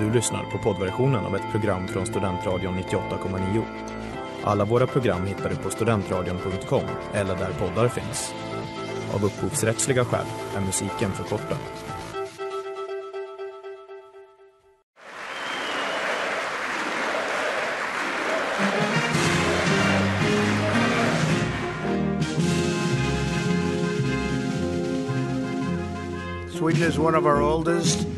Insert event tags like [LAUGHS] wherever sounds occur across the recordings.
Du lyssnar på poddversionen av ett program från Studentradion 98,9. Alla våra program hittar du på studentradion.com eller där poddar finns. Av upphovsrättsliga skäl är musiken förkortad. Sweden is one of our oldest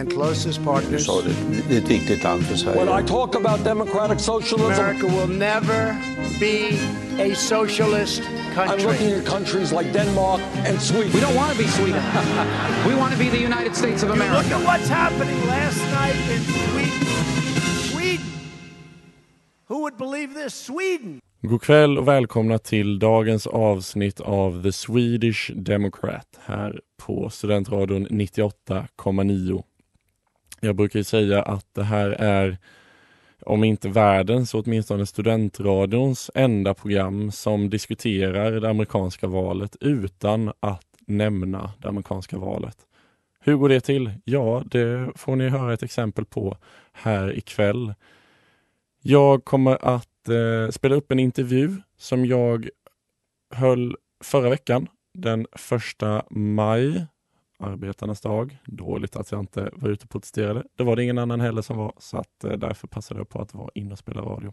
and closest partners. sa det, det är ett viktigt land för Sverige. When I talk about democratic socialism, America will never be a socialist I'm looking country. at countries like Denmark and Sweden. We don't want to be Sweden. [LAUGHS] we want to be the United States of Look America. at what's happening last night in Sweden. Sweden. Who would believe this? Sweden. God kväll och välkomna till dagens avsnitt av The Swedish Democrat här på Studentradion 98,9. Jag brukar ju säga att det här är, om inte världens, så åtminstone studentradions enda program som diskuterar det amerikanska valet utan att nämna det amerikanska valet. Hur går det till? Ja, det får ni höra ett exempel på här ikväll. Jag kommer att eh, spela upp en intervju som jag höll förra veckan, den första maj, arbetarnas dag. Dåligt att jag inte var ute och protesterade. Det var det ingen annan heller som var, så att eh, därför passade jag på att vara inne och spela radio.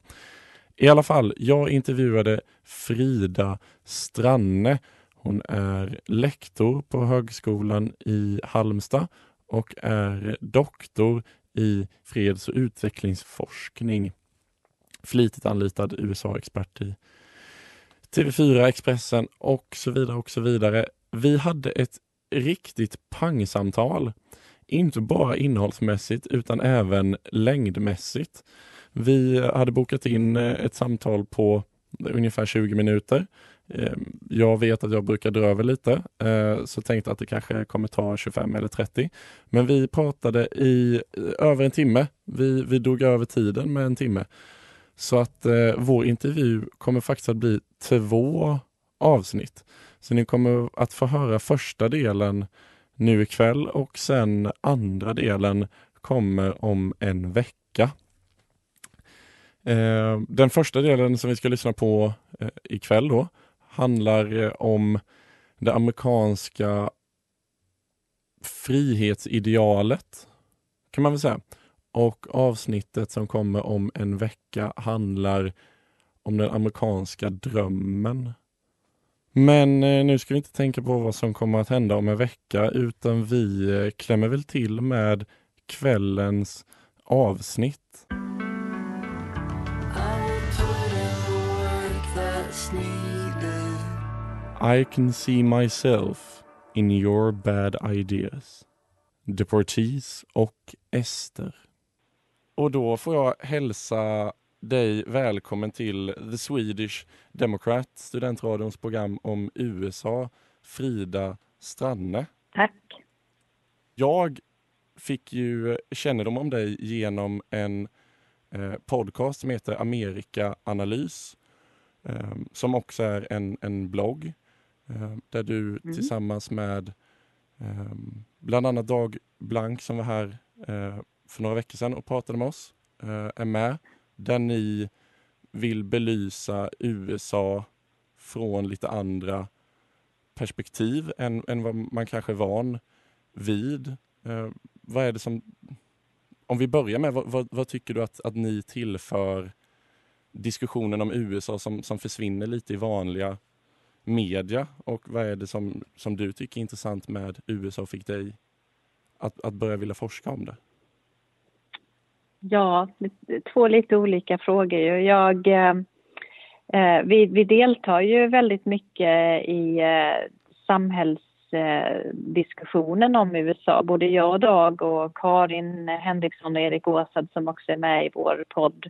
I alla fall, jag intervjuade Frida Stranne. Hon är lektor på Högskolan i Halmstad och är doktor i freds och utvecklingsforskning flitigt anlitad USA-expert i TV4, Expressen och så vidare och så vidare. Vi hade ett riktigt pangsamtal. Inte bara innehållsmässigt utan även längdmässigt. Vi hade bokat in eh, ett samtal på ungefär 20 minuter. Ehm, jag vet att jag brukar dra över lite, eh, så tänkte att det kanske kommer ta 25 eller 30. Men vi pratade i eh, över en timme. Vi, vi drog över tiden med en timme. Så att vår intervju kommer faktiskt att bli två avsnitt. Så ni kommer att få höra första delen nu ikväll och sen andra delen kommer om en vecka. Eh, den första delen som vi ska lyssna på eh, ikväll då handlar eh, om det amerikanska frihetsidealet kan man väl säga. Och avsnittet som kommer om en vecka handlar om den amerikanska drömmen. Men eh, nu ska vi inte tänka på vad som kommer att hända om en vecka utan vi eh, klämmer väl till med kvällens avsnitt. I can see myself in your bad ideas. Deportees och Ester. Och då får jag hälsa dig välkommen till The Swedish Democrat, studentradions program om USA, Frida Stranne. Tack. Jag fick ju kännedom om dig genom en eh, podcast som heter Amerika Analys, eh, som också är en, en blogg eh, där du tillsammans med eh, bland annat Dag Blank som var här eh, för några veckor sedan och pratade med oss, eh, är med. Där ni vill belysa USA från lite andra perspektiv än, än vad man kanske är van vid. Eh, vad är det som... Om vi börjar med, vad, vad, vad tycker du att, att ni tillför diskussionen om USA som, som försvinner lite i vanliga media? Och vad är det som, som du tycker är intressant med USA och fick dig att, att börja vilja forska om det? Ja, två lite olika frågor. Jag, eh, eh, vi, vi deltar ju väldigt mycket i eh, samhällsdiskussionen eh, om USA. Både jag och Dag och Karin Henriksson och Erik Åsad som också är med i vår podd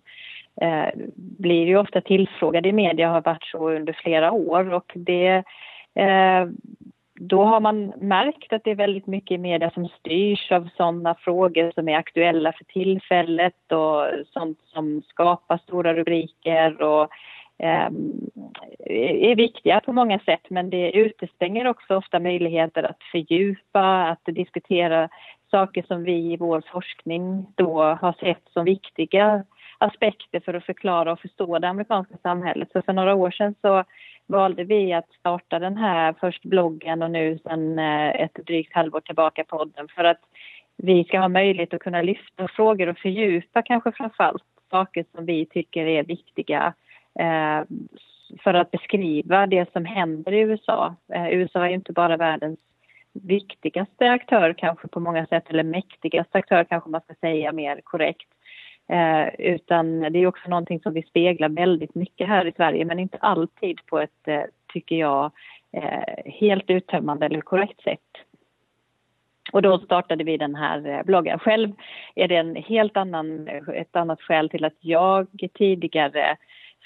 eh, blir ju ofta tillfrågade i media, och har varit så under flera år och det eh, då har man märkt att det är väldigt mycket i media som styrs av sådana frågor som är aktuella för tillfället och sånt som skapar stora rubriker och eh, är viktiga på många sätt. Men det utestänger också ofta möjligheter att fördjupa, att diskutera saker som vi i vår forskning då har sett som viktiga aspekter för att förklara och förstå det amerikanska samhället. Så för några år sedan så valde vi att starta den här, först bloggen och nu sedan eh, ett drygt halvår tillbaka podden för att vi ska ha möjlighet att kunna lyfta frågor och fördjupa kanske framförallt saker som vi tycker är viktiga eh, för att beskriva det som händer i USA. Eh, USA är ju inte bara världens viktigaste aktör kanske på många sätt, eller mäktigaste aktör kanske man ska säga mer korrekt. Eh, utan det är också någonting som vi speglar väldigt mycket här i Sverige men inte alltid på ett, eh, tycker jag, eh, helt uttömmande eller korrekt sätt. Och då startade vi den här eh, bloggen. Själv är det en helt annan, eh, ett annat skäl till att jag tidigare,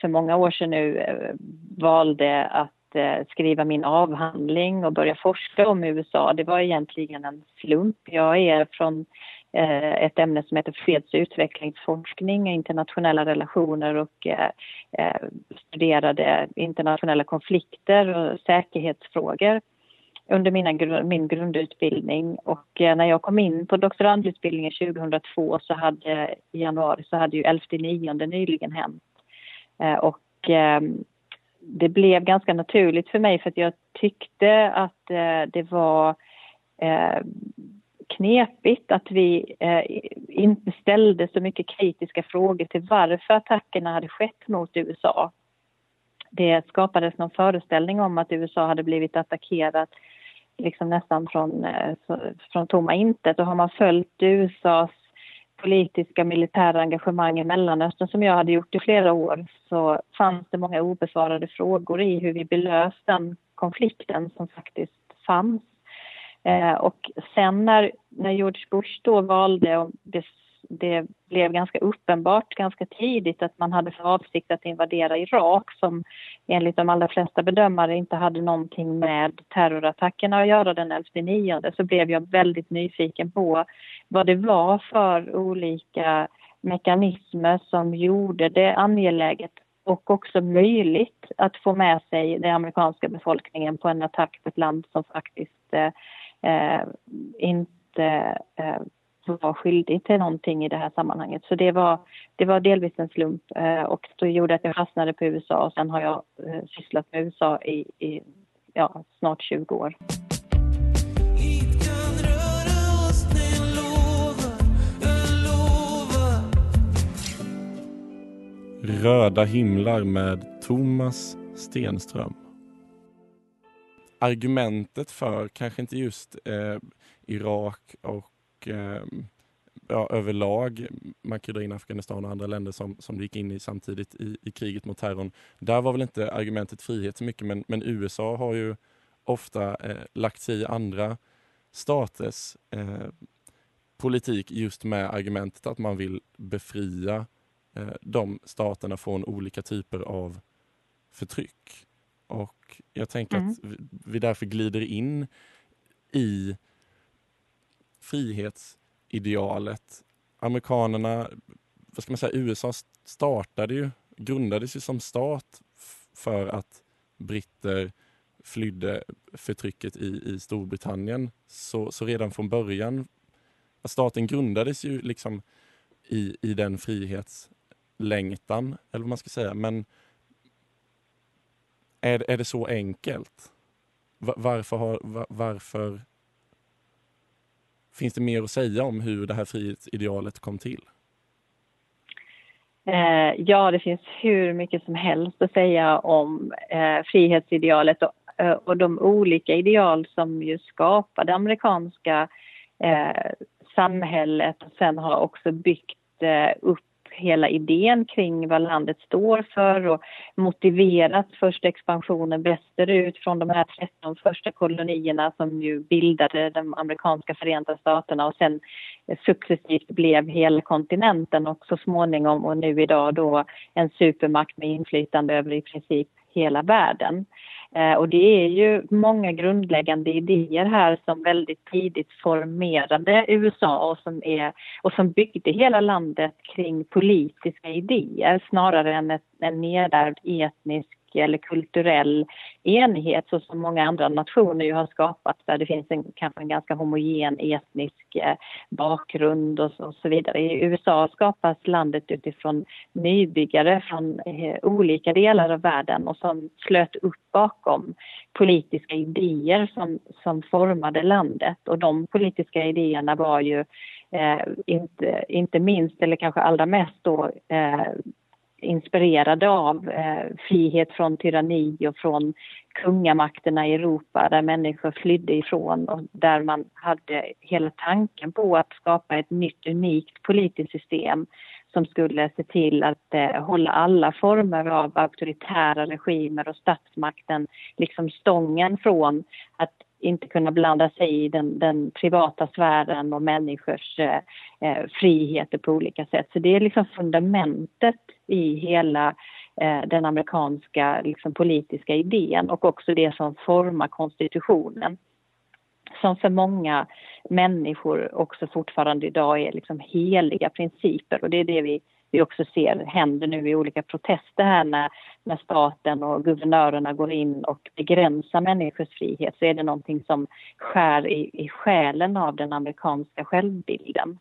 för många år sedan nu, eh, valde att eh, skriva min avhandling och börja forska om USA. Det var egentligen en slump. Jag är från Eh, ett ämne som heter freds och utvecklingsforskning, internationella relationer och eh, eh, studerade internationella konflikter och säkerhetsfrågor under mina, min grundutbildning. Och när jag kom in på doktorandutbildningen 2002 så hade i januari så hade ju 11 nyligen hänt. Och ehm, det blev ganska naturligt för mig för att jag tyckte att det var knepigt att vi eh, inte ställde så mycket kritiska frågor till varför attackerna hade skett mot USA. Det skapades någon föreställning om att USA hade blivit attackerat liksom nästan från, eh, från tomma intet. Och har man följt USAs politiska militära engagemang i Mellanöstern som jag hade gjort i flera år så fanns det många obesvarade frågor i hur vi belöst den konflikten som faktiskt fanns. Eh, och sen när, när George Bush då valde, och det det blev ganska uppenbart ganska tidigt att man hade för avsikt att invadera Irak som enligt de allra flesta bedömare inte hade någonting med terrorattackerna att göra den 11 nionde så blev jag väldigt nyfiken på vad det var för olika mekanismer som gjorde det angeläget och också möjligt att få med sig den amerikanska befolkningen på en attack på ett land som faktiskt eh, eh, inte eh, var skyldig till någonting i det här sammanhanget. Så det var, det var delvis en slump eh, och det gjorde att jag fastnade på USA och sen har jag eh, sysslat med USA i, i ja, snart 20 år. Röda himlar med Thomas Stenström. Argumentet för, kanske inte just eh, Irak och eh, ja, överlag, man kan dra in Afghanistan och andra länder som, som gick in i samtidigt i, i kriget mot terrorn. Där var väl inte argumentet frihet så mycket, men, men USA har ju ofta eh, lagt sig i andra staters eh, politik just med argumentet att man vill befria eh, de staterna från olika typer av förtryck. Och jag tänker mm. att vi, därför glider in i frihetsidealet. Amerikanerna, vad ska man säga, USA startade ju, grundades ju som stat för att britter flydde förtrycket i, i Storbritannien. Så, så redan från början, staten grundades ju liksom i, i den frihetslängtan, eller vad man ska säga. Men är, är det så enkelt? Varför, har, varför Finns det mer att säga om hur det här frihetsidealet kom till? Eh, ja, det finns hur mycket som helst att säga om eh, frihetsidealet och, eh, och de olika ideal som ju skapar det amerikanska eh, samhället och sen har också byggt eh, upp hela idén kring vad landet står för och motiverat först expansionen västerut från de här 13 första kolonierna som ju bildade de amerikanska förenta staterna och sen successivt blev hela kontinenten och så småningom och nu idag då en supermakt med inflytande över i princip hela världen. Eh, och det är ju många grundläggande idéer här som väldigt tidigt formerade USA och som, är, och som byggde hela landet kring politiska idéer snarare än en nedärvd etnisk eller kulturell enighet så som många andra nationer ju har skapat där det finns en, kanske en ganska homogen etnisk eh, bakgrund och så, och så, vidare. I USA skapas landet utifrån nybyggare från eh, olika delar av världen och som slöt upp bakom politiska idéer som, som formade landet och de politiska idéerna var ju eh, inte, inte minst eller kanske allra mest då eh, inspirerade av eh, frihet från tyranni och från kungamakterna i Europa där människor flydde ifrån och där man hade hela tanken på att skapa ett nytt unikt politiskt system som skulle se till att eh, hålla alla former av auktoritära regimer och statsmakten liksom stången från att inte kunna blanda sig i den, den privata sfären och människors eh, eh, friheter på olika sätt. Så det är liksom fundamentet i hela eh, den amerikanska liksom, politiska idén och också det som formar konstitutionen som för många människor också fortfarande idag är liksom heliga principer och det är det vi vi också ser händer nu i olika protester här när, när staten och guvernörerna går in och begränsar människors frihet så är det någonting som skär i, i själen av den amerikanska självbilden.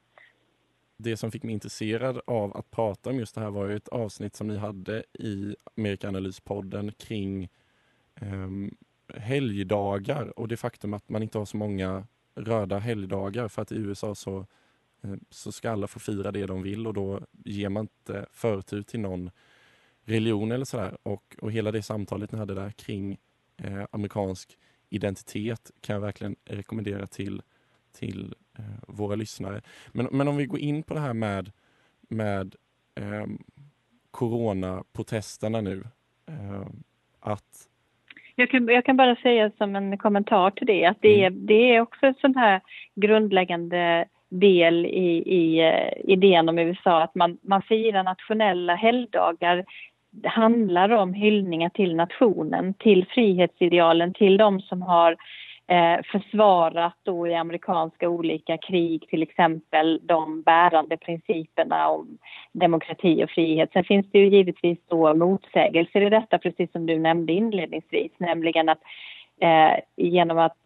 Det som fick mig intresserad av att prata om just det här var ju ett avsnitt som ni hade i Amerikanalyspodden kring um, helgdagar och det faktum att man inte har så många röda helgdagar för att i USA så så ska alla få fira det de vill och då ger man inte förtur till någon religion eller sådär. Och, och hela det samtalet ni hade där kring eh, amerikansk identitet kan jag verkligen rekommendera till, till eh, våra lyssnare. Men, men om vi går in på det här med, med eh, coronaprotesterna nu. Eh, att jag kan, jag kan bara säga som en kommentar till det att det, mm. det är också ett sånt här grundläggande del i, i uh, idén om USA att man, man firar nationella helgdagar det handlar om hyllningar till nationen, till frihetsidealen, till de som har eh, försvarat då i amerikanska olika krig till exempel de bärande principerna om demokrati och frihet. Sen finns det ju givetvis då motsägelser i detta precis som du nämnde inledningsvis, nämligen att eh, genom att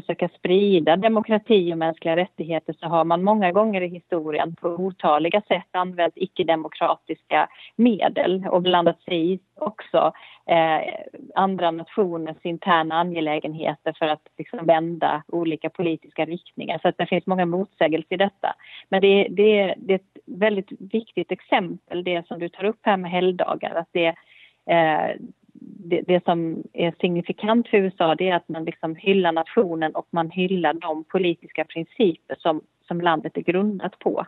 försöka sprida demokrati och mänskliga rättigheter så har man många gånger i historien på otaliga sätt använt icke-demokratiska medel och blandat sig i också eh, andra nationers interna angelägenheter för att liksom vända olika politiska riktningar. Så att det finns många motsägelser i detta. Men det, det, det är ett väldigt viktigt exempel, det som du tar upp här med helgdagar, att det eh, det, det, som är signifikant för USA det är att man liksom hyllar nationen och man hyllar de politiska principer som, som landet är grundat på.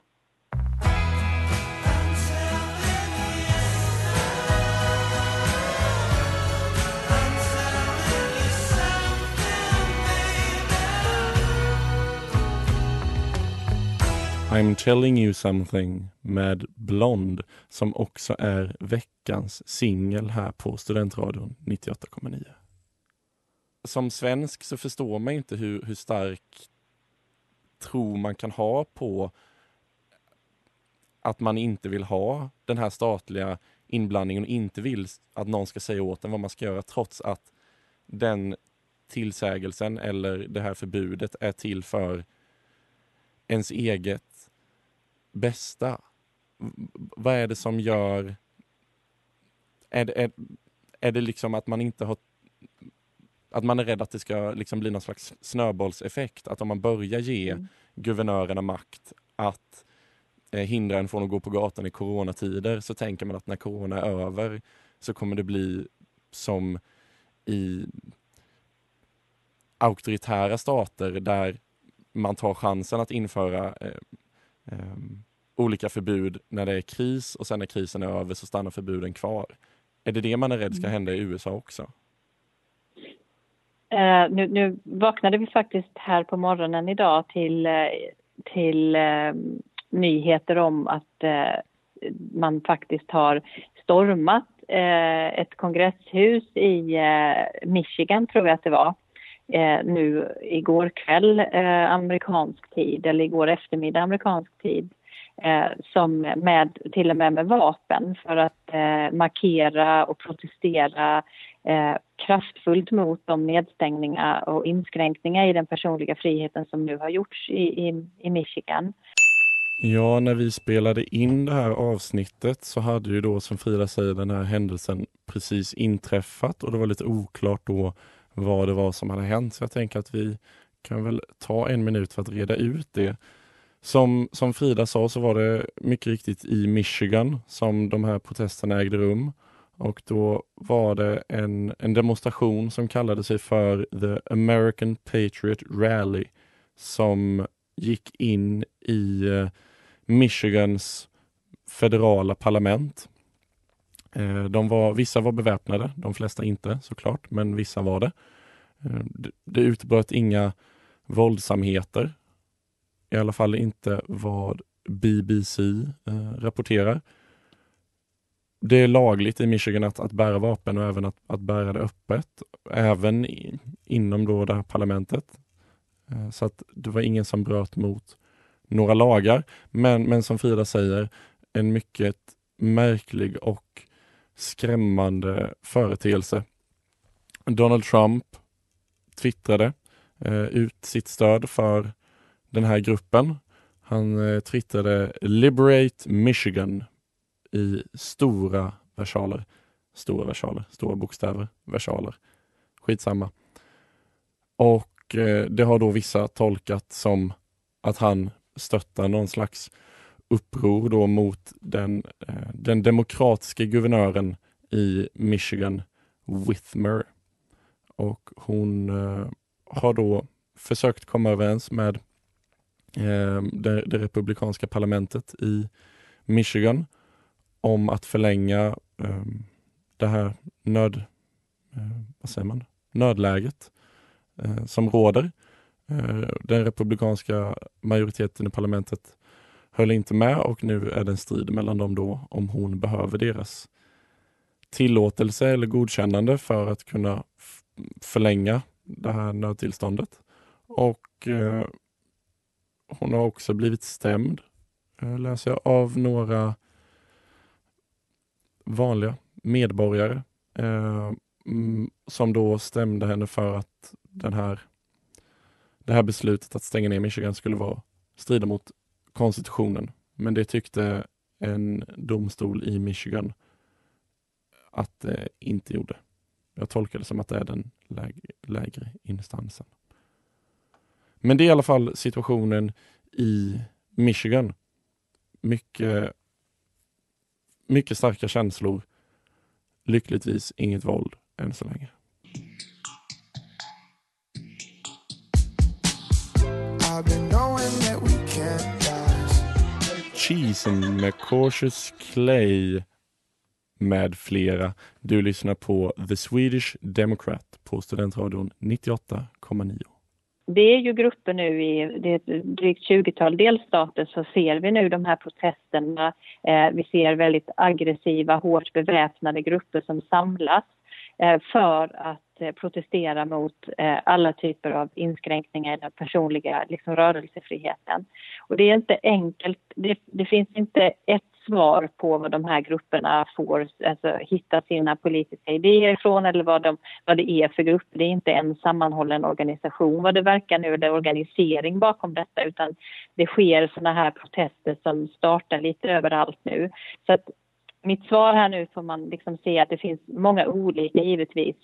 I'm telling you something med Blond som också är veckans singel här på Studentradion 98,9. Som svensk så förstår man inte hur, hur stark tro man kan ha på att man inte vill ha den här statliga inblandningen och inte vill att någon ska säga åt en vad man ska göra trots att den tillsägelsen eller det här förbudet är till för ens eget bästa? Vad är det som gör... Är det, är, är det liksom att man inte har att man är rädd att det ska liksom bli någon slags snöbollseffekt. Att om man börjar ge mm. guvernörerna makt att eh, hindra en från att gå på gatan i coronatider så tänker man att när corona är över så kommer det bli som i auktoritära stater där man tar chansen att införa eh, eh, olika förbud när det är kris och sen när krisen är över så stannar förbuden kvar. Är det det man är rädd ska mm. hända i USA också? Uh, nu, nu, vaknade vi faktiskt här på morgonen idag till, uh, till uh, nyheter om att man faktiskt har stormat ett kongresshus i Michigan, tror jag att det var, Eh, nu igår kväll eh, amerikansk tid, eller igår eftermiddag amerikansk tid eh, som med, till och med med vapen för att eh, markera och protestera eh, kraftfullt mot de nedstängningar och inskränkningar i den personliga friheten som nu har gjorts i, i, i Michigan. Ja, när vi spelade in det här avsnittet så hade ju då som Frida säger den här händelsen precis inträffat och det var lite oklart då vad det var som hade hänt. Så jag tänker att vi kan väl ta en minut för att reda ut det. Som, som Frida sa så var det mycket riktigt i Michigan som de här protesterna ägde rum. Och då var det en, en demonstration som kallade sig för The American Patriot Rally som gick in i eh, Michigans federala parlament. Eh, de var, vissa var beväpnade, de flesta inte såklart, men vissa var det. Eh, det utbröt inga våldsamheter, i alla fall inte vad BBC eh, rapporterar. Det är lagligt i Michigan att, att bära vapen och även att, att bära det öppet, även i, inom då det här parlamentet. Så att det var ingen som bröt mot några lagar. Men, men som Frida säger, en mycket märklig och skrämmande företeelse. Donald Trump twittrade eh, ut sitt stöd för den här gruppen. Han eh, twittrade Liberate Michigan i stora versaler. Stora versaler, stora bokstäver, versaler. Skitsamma. Och eh, det har då vissa tolkat som att han stöttar någon slags uppror då mot den, eh, den demokratiska guvernören i Michigan, Whitmer. Och hon eh, har då försökt komma överens med eh, det, det, republikanska parlamentet i Michigan om att förlänga det här nöd, vad säger man? nödläget som råder den republikanska majoriteten i parlamentet höll inte med och nu är det en strid mellan dem då om hon behöver deras tillåtelse eller godkännande för att kunna förlänga det här nödtillståndet. Och eh, hon har också blivit stämd, eh, läser jag, av några vanliga medborgare eh, mm, som då stämde henne för att den här det här beslutet att stänga ner Michigan skulle vara strida mot konstitutionen. Men det tyckte en domstol i Michigan att det inte gjorde. Jag tolkar det som att det är den lägre, lägre instansen. Men det är i alla fall situationen i Michigan. Mycket, mycket starka känslor. Lyckligtvis inget våld än så länge. Cheesen med Cautious Clay med flera. Du lyssnar på The Swedish Democrat på Studentradion 98,9. Det är ju grupper nu i det är drygt 20-tal delstater så ser vi nu de här protesterna. Eh, vi ser väldigt aggressiva, hårt beväpnade grupper som samlas Eh, för att eh, protestera mot eh, alla typer av inskränkningar i den personliga liksom, rörelsefriheten. Och det är inte enkelt, det, det, finns inte ett svar på vad de här grupperna får alltså, hitta sina politiska idéer ifrån eller vad, de, vad det är för grupper. Det är inte en sammanhållen organisation vad det verkar nu, eller organisering bakom detta utan det sker såna här protester som startar lite överallt nu. Så att mitt svar här nu får man liksom se att det finns många olika givetvis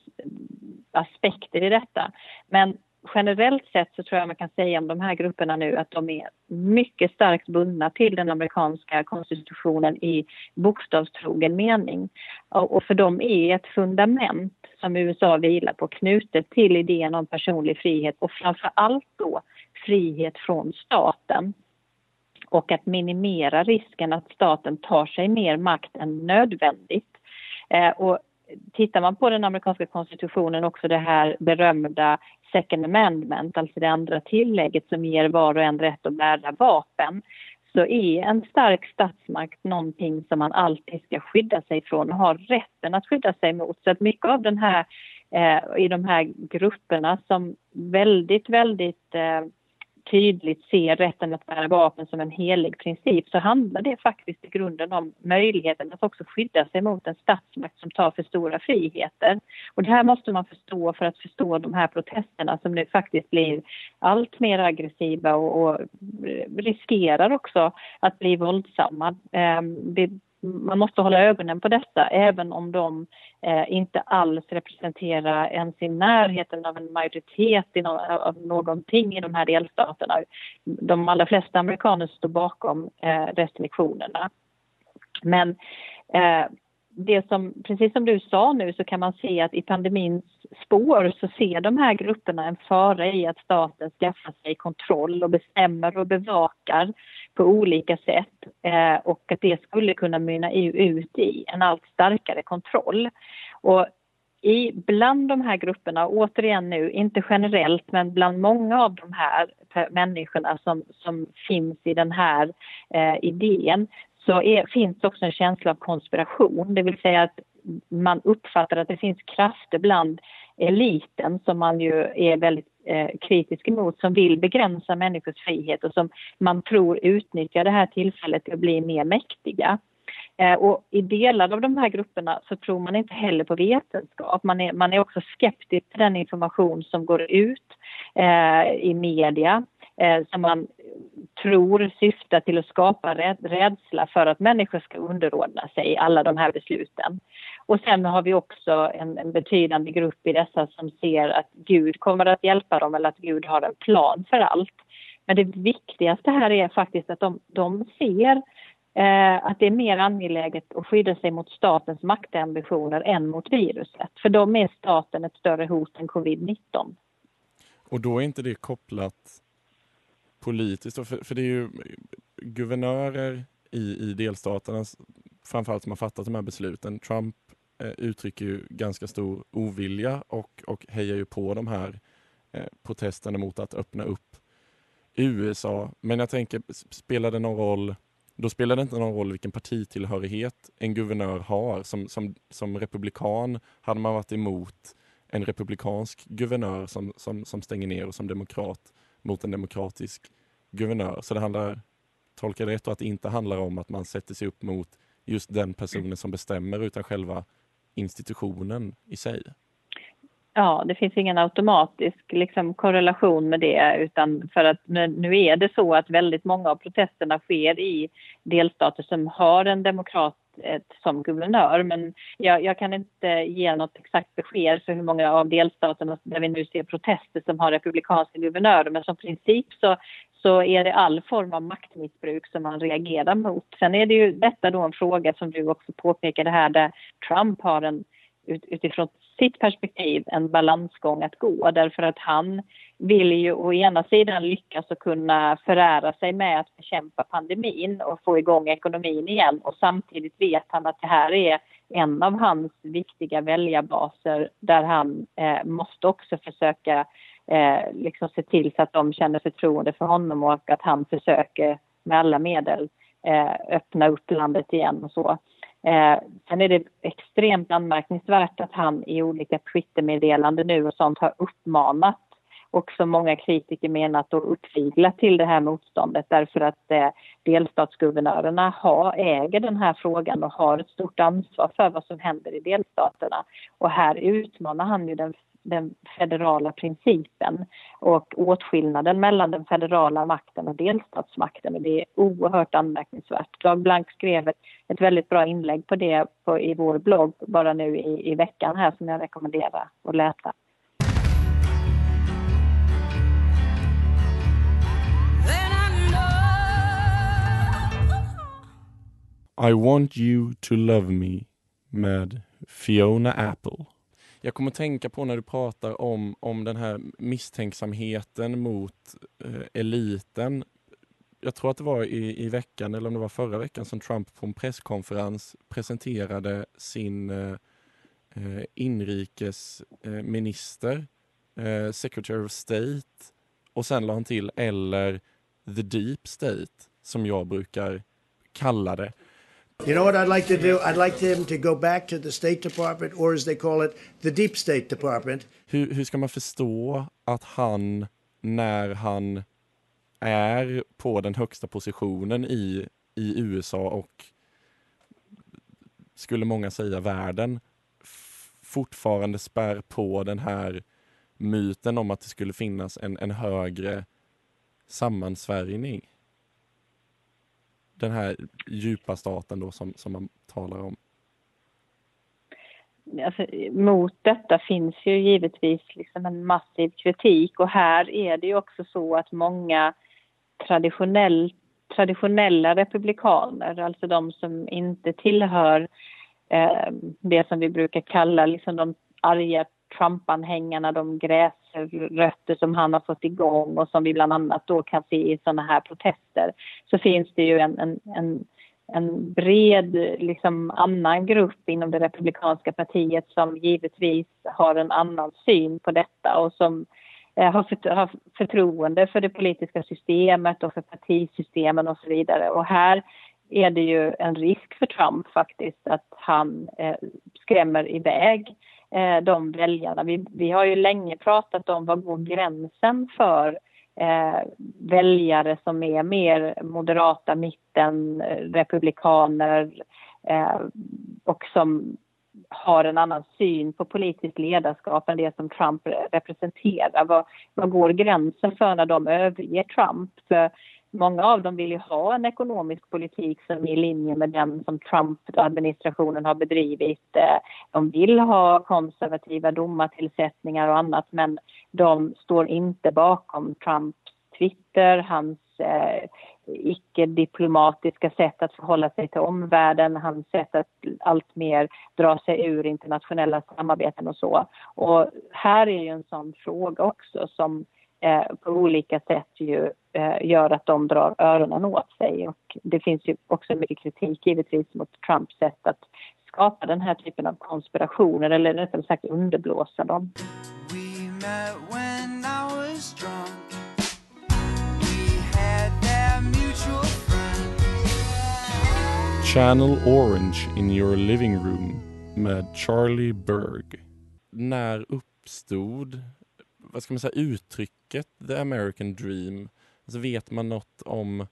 aspekter i detta. Men generellt sett så tror jag man kan säga om de här grupperna nu att de är mycket starkt bundna till den amerikanska konstitutionen i bokstavstrogen mening. Och för dem är ett fundament som USA vilar på knutet till idén om personlig frihet och framför allt då frihet från staten och att minimera risken att staten tar sig mer makt än nödvändigt. Eh, och tittar man på den amerikanska konstitutionen också det här berömda second amendment, alltså det andra tillägget som ger var och en rätt att bära vapen så är en stark statsmakt någonting som man alltid ska skydda sig från och har rätten att skydda sig mot. Så att mycket av den här, eh, i de här grupperna som väldigt, väldigt eh, tydligt ser rätten att bära vapen som en helig princip så handlar det faktiskt i grunden om möjligheten att också skydda sig mot en statsmakt som tar för stora friheter. Och det här måste man förstå för att förstå de här protesterna som nu faktiskt blir allt mer aggressiva och, och riskerar också att bli våldsamma. Ehm, det, man måste hålla ögonen på detta, även om de eh, inte alls representerar ens i närheten av en majoritet i no av någonting i de här delstaterna. De allra flesta amerikaner står bakom eh, restriktionerna. Men eh, det som, precis som du sa nu så kan man se att i pandemins spår så ser de här grupperna en fara i att staten skaffar sig kontroll och bestämmer och bevakar på olika sätt eh, och att det skulle kunna mynna ut i en allt starkare kontroll. Och i, bland de här grupperna, återigen nu, inte generellt, men bland många av de här människorna som, som finns i den här eh, idén så är, finns också en känsla av konspiration, det vill säga att man uppfattar att det finns krafter bland eliten som man ju är väldigt Eh, kritisk emot som vill begränsa människors frihet och som man tror utnyttjar det här tillfället till att bli mer mäktiga. Eh, och i delar av de här grupperna så tror man inte heller på vetenskap. Man är, man är också skeptisk till den information som går ut eh, i media eh, som man tror syftar till att skapa rädsla för att människor ska underordna sig alla de här besluten. Och sen har vi också en, en, betydande grupp i dessa som ser att Gud kommer att hjälpa dem eller att Gud har en plan för allt. Men det viktigaste här är faktiskt att de, de ser eh, att det är mer angeläget att skydda sig mot statens maktambitioner än mot viruset. För de är staten ett större hot än covid-19. Och då är inte det kopplat politiskt, för, för det är ju guvernörer i, i delstaterna framförallt som har fattat de här besluten. Trump eh, uttrycker ju ganska stor ovilja och, och hejar ju på de här eh, protesterna mot att öppna upp USA. Men jag tänker, spelar det någon roll då spelar det inte någon roll vilken partitillhörighet en guvernör har. Som, som, som republikan hade man varit emot en republikansk guvernör som, som, som stänger ner och som demokrat mot en demokratisk guvernör. Så det handlar, tolkar det rätt att det inte handlar om att man sätter sig upp mot just den personen som bestämmer utan själva institutionen i sig? Ja, det finns ingen automatisk liksom, korrelation med det utan för att nu är det så att väldigt många av protesterna sker i delstater som har en demokrat som guvernör men jag, jag, kan inte ge något exakt besked för hur många av delstaterna där vi nu ser protester som har republikanska guvernörer men som princip så, så är det all form av maktmissbruk som man reagerar mot. Sen är det ju detta då en fråga som du också påpekade här där Trump har en utifrån sitt perspektiv en balansgång att gå därför att han vill ju å ena sidan lyckas och kunna förära sig med att bekämpa pandemin och få igång ekonomin igen och samtidigt vet han att det här är en av hans viktiga väljarbaser där han eh, måste också försöka eh, liksom se till så att de känner förtroende för honom och att han försöker med alla medel eh, öppna upp landet igen och så. Eh, sen är det extremt anmärkningsvärt att han i olika Twittermeddelanden nu och sånt har uppmanat och som många kritiker menat och uppviglat till det här motståndet därför att eh, delstatsguvernörerna har, äger den här frågan och har ett stort ansvar för vad som händer i delstaterna. Och här utmanar han ju den den federala principen och åtskillnaden mellan den federala makten och delstatsmakten. Och det är oerhört anmärkningsvärt. Dag Blank skrev ett, ett väldigt bra inlägg på det på, i vår blogg bara nu i, i veckan här som jag rekommenderar att läsa. I want you to love me med Fiona Apple. Jag kommer att tänka på när du pratar om, om den här misstänksamheten mot eh, eliten. Jag tror att det var i, i veckan, eller om det var förra veckan, som Trump på en presskonferens presenterade sin eh, eh inrikesminister, eh, eh, Secretary of State, och sen la han till eller the deep state, som jag brukar kalla det. You know what I'd like to do? I'd like him to go back to the State Department, or as they call it, the Deep State Department. Hur, hur ska man förstå att han, när han är på den högsta positionen i, i USA och skulle många säga världen fortfarande spär på den här myten om att det skulle finnas en, en högre sammansvärjning. Den här djupa staten då som, som man talar om. Alltså, mot detta finns ju givetvis liksom en massiv kritik och här är det ju också så att många traditionell, traditionella republikaner, alltså de som inte tillhör eh, det som vi brukar kalla liksom de arga Trump-anhängarna, de gräsrötter som han har fått igång och som vi bland annat då kan se i sådana här protester, så finns det ju en, en, en, en bred liksom, annan grupp inom det republikanska partiet som givetvis har en annan syn på detta och som eh, har, för, har förtroende för det politiska systemet och för partisystemen och så vidare. Och här är det ju en risk för Trump faktiskt att han eh, skrämmer iväg eh, de väljarna. Vi, vi har ju länge pratat om vad går gränsen för eh, väljare som är mer moderata, mitten, eh, republikaner eh, och som har en annan syn på politiskt ledarskap än det som Trump representerar. Vad, vad går gränsen för när de överger Trump? För Många av dem vill ju ha en ekonomisk politik som är i linje med den som Trump-administrationen har bedrivit. Eh, de vill ha konservativa domartillsättningar och annat men de står inte bakom Trumps Twitter, hans eh, icke-diplomatiska sätt att förhålla sig till omvärlden, hans sätt att alltmer dra sig ur internationella samarbeten och så. Och här är ju en sån fråga också som eh, på olika sätt ju eh, gör att de drar öronen åt sig. Och det finns ju också mycket kritik givetvis mot Trumps sätt att skapa den här typen av konspirationer eller rättare sagt underblåsa dem. Channel Orange in your living room med Charlie Berg. När uppstod vad ska man säga, uttrycket the American dream? Alltså vet man något om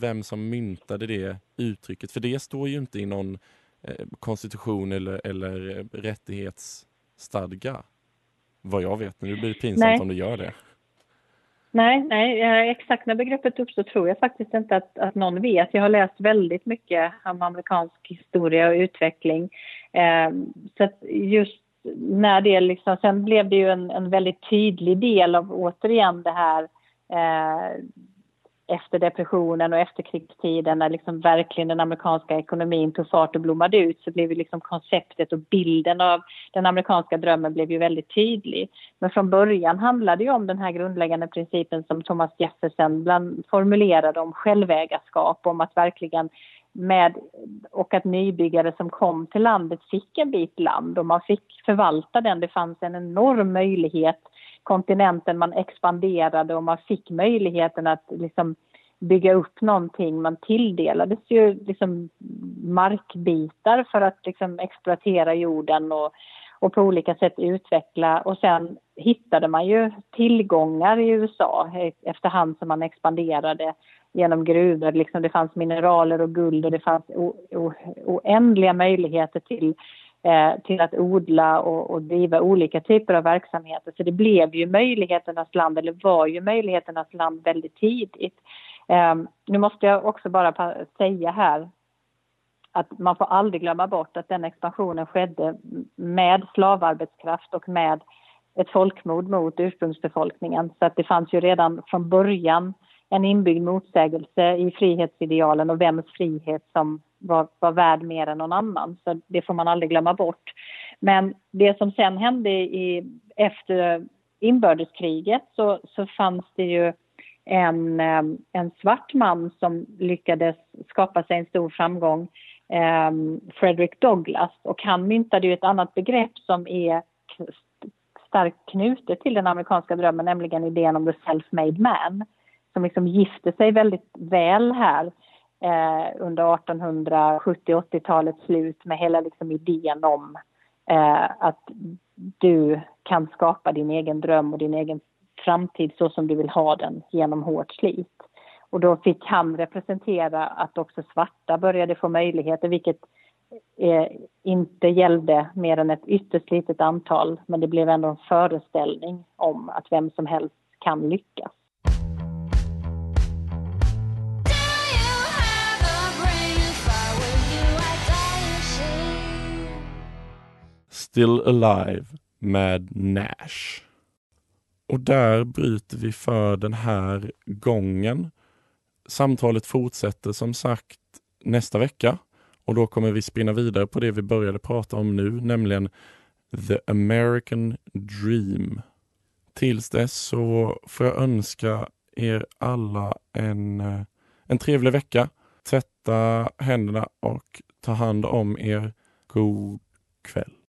vem som myntade det uttrycket? För det står ju inte i någon eh, konstitution eller, eller rättighetsstadga. Vad jag vet, nu blir det pinsamt nej. om det gör det. Nej, nej, eh, exakt när begreppet uppstår tror jag faktiskt inte att, att någon vet. Jag har läst väldigt mycket om amerikansk historia och utveckling. Eh, så just när det liksom, sen blev det ju en, en väldigt tydlig del av återigen det här eh, efter depressionen och efterkrigstiden när liksom verkligen den amerikanska ekonomin tog fart och blommade ut så blev ju liksom konceptet och bilden av den amerikanska drömmen blev ju väldigt tydlig. Men från början handlade det om den här grundläggande principen som Thomas Jefferson bland, formulerade om självägarskap, om att verkligen med, och att nybyggare som kom till landet fick en bit land och man fick förvalta den. Det fanns en enorm möjlighet. Kontinenten, man expanderade och man fick möjligheten att liksom bygga upp någonting. Man tilldelades ju liksom markbitar för att liksom exploatera jorden och, och på olika sätt utveckla. Och sen hittade man ju tillgångar i USA eh, efterhand som man expanderade genom gruvor. Liksom det fanns mineraler och guld och det fanns oändliga möjligheter till, eh, till att odla och, och driva olika typer av verksamheter. Så det blev ju möjligheternas land, eller var ju möjligheternas land väldigt tidigt. Eh, nu måste jag också bara säga här att man får aldrig glömma bort att den expansionen skedde med slavarbetskraft och med ett folkmord mot ursprungsbefolkningen. Så att det fanns ju redan från början en inbyggd motsägelse i frihetsidealen och vems frihet som var, var värd mer än någon annan. Så det får man aldrig glömma bort. Men det som sen hände i, efter inbördeskriget så, så fanns det ju en, eh, en svart man som lyckades skapa sig en stor framgång, eh, Frederick Douglass. Och han myntade ju ett annat begrepp som är starkt knutet till den amerikanska drömmen, nämligen idén om the self-made man som liksom gifte sig väldigt väl här eh, under 1870-80-talets slut med hela liksom idén om eh, att du kan skapa din egen dröm och din egen framtid så som du vill ha den genom hårt slit. Och då fick han representera att också svarta började få möjligheter, vilket eh, inte gällde mer än ett ytterst litet antal, men det blev ändå en föreställning om att vem som helst kan lyckas. Still Alive med Nash. Och där bryter vi för den här gången. Samtalet fortsätter som sagt nästa vecka och då kommer vi spinna vidare på det vi började prata om nu, nämligen The American Dream. Tills dess så får jag önska er alla en, eh, en trevlig vecka. Tvätta händerna och ta hand om er. God kväll.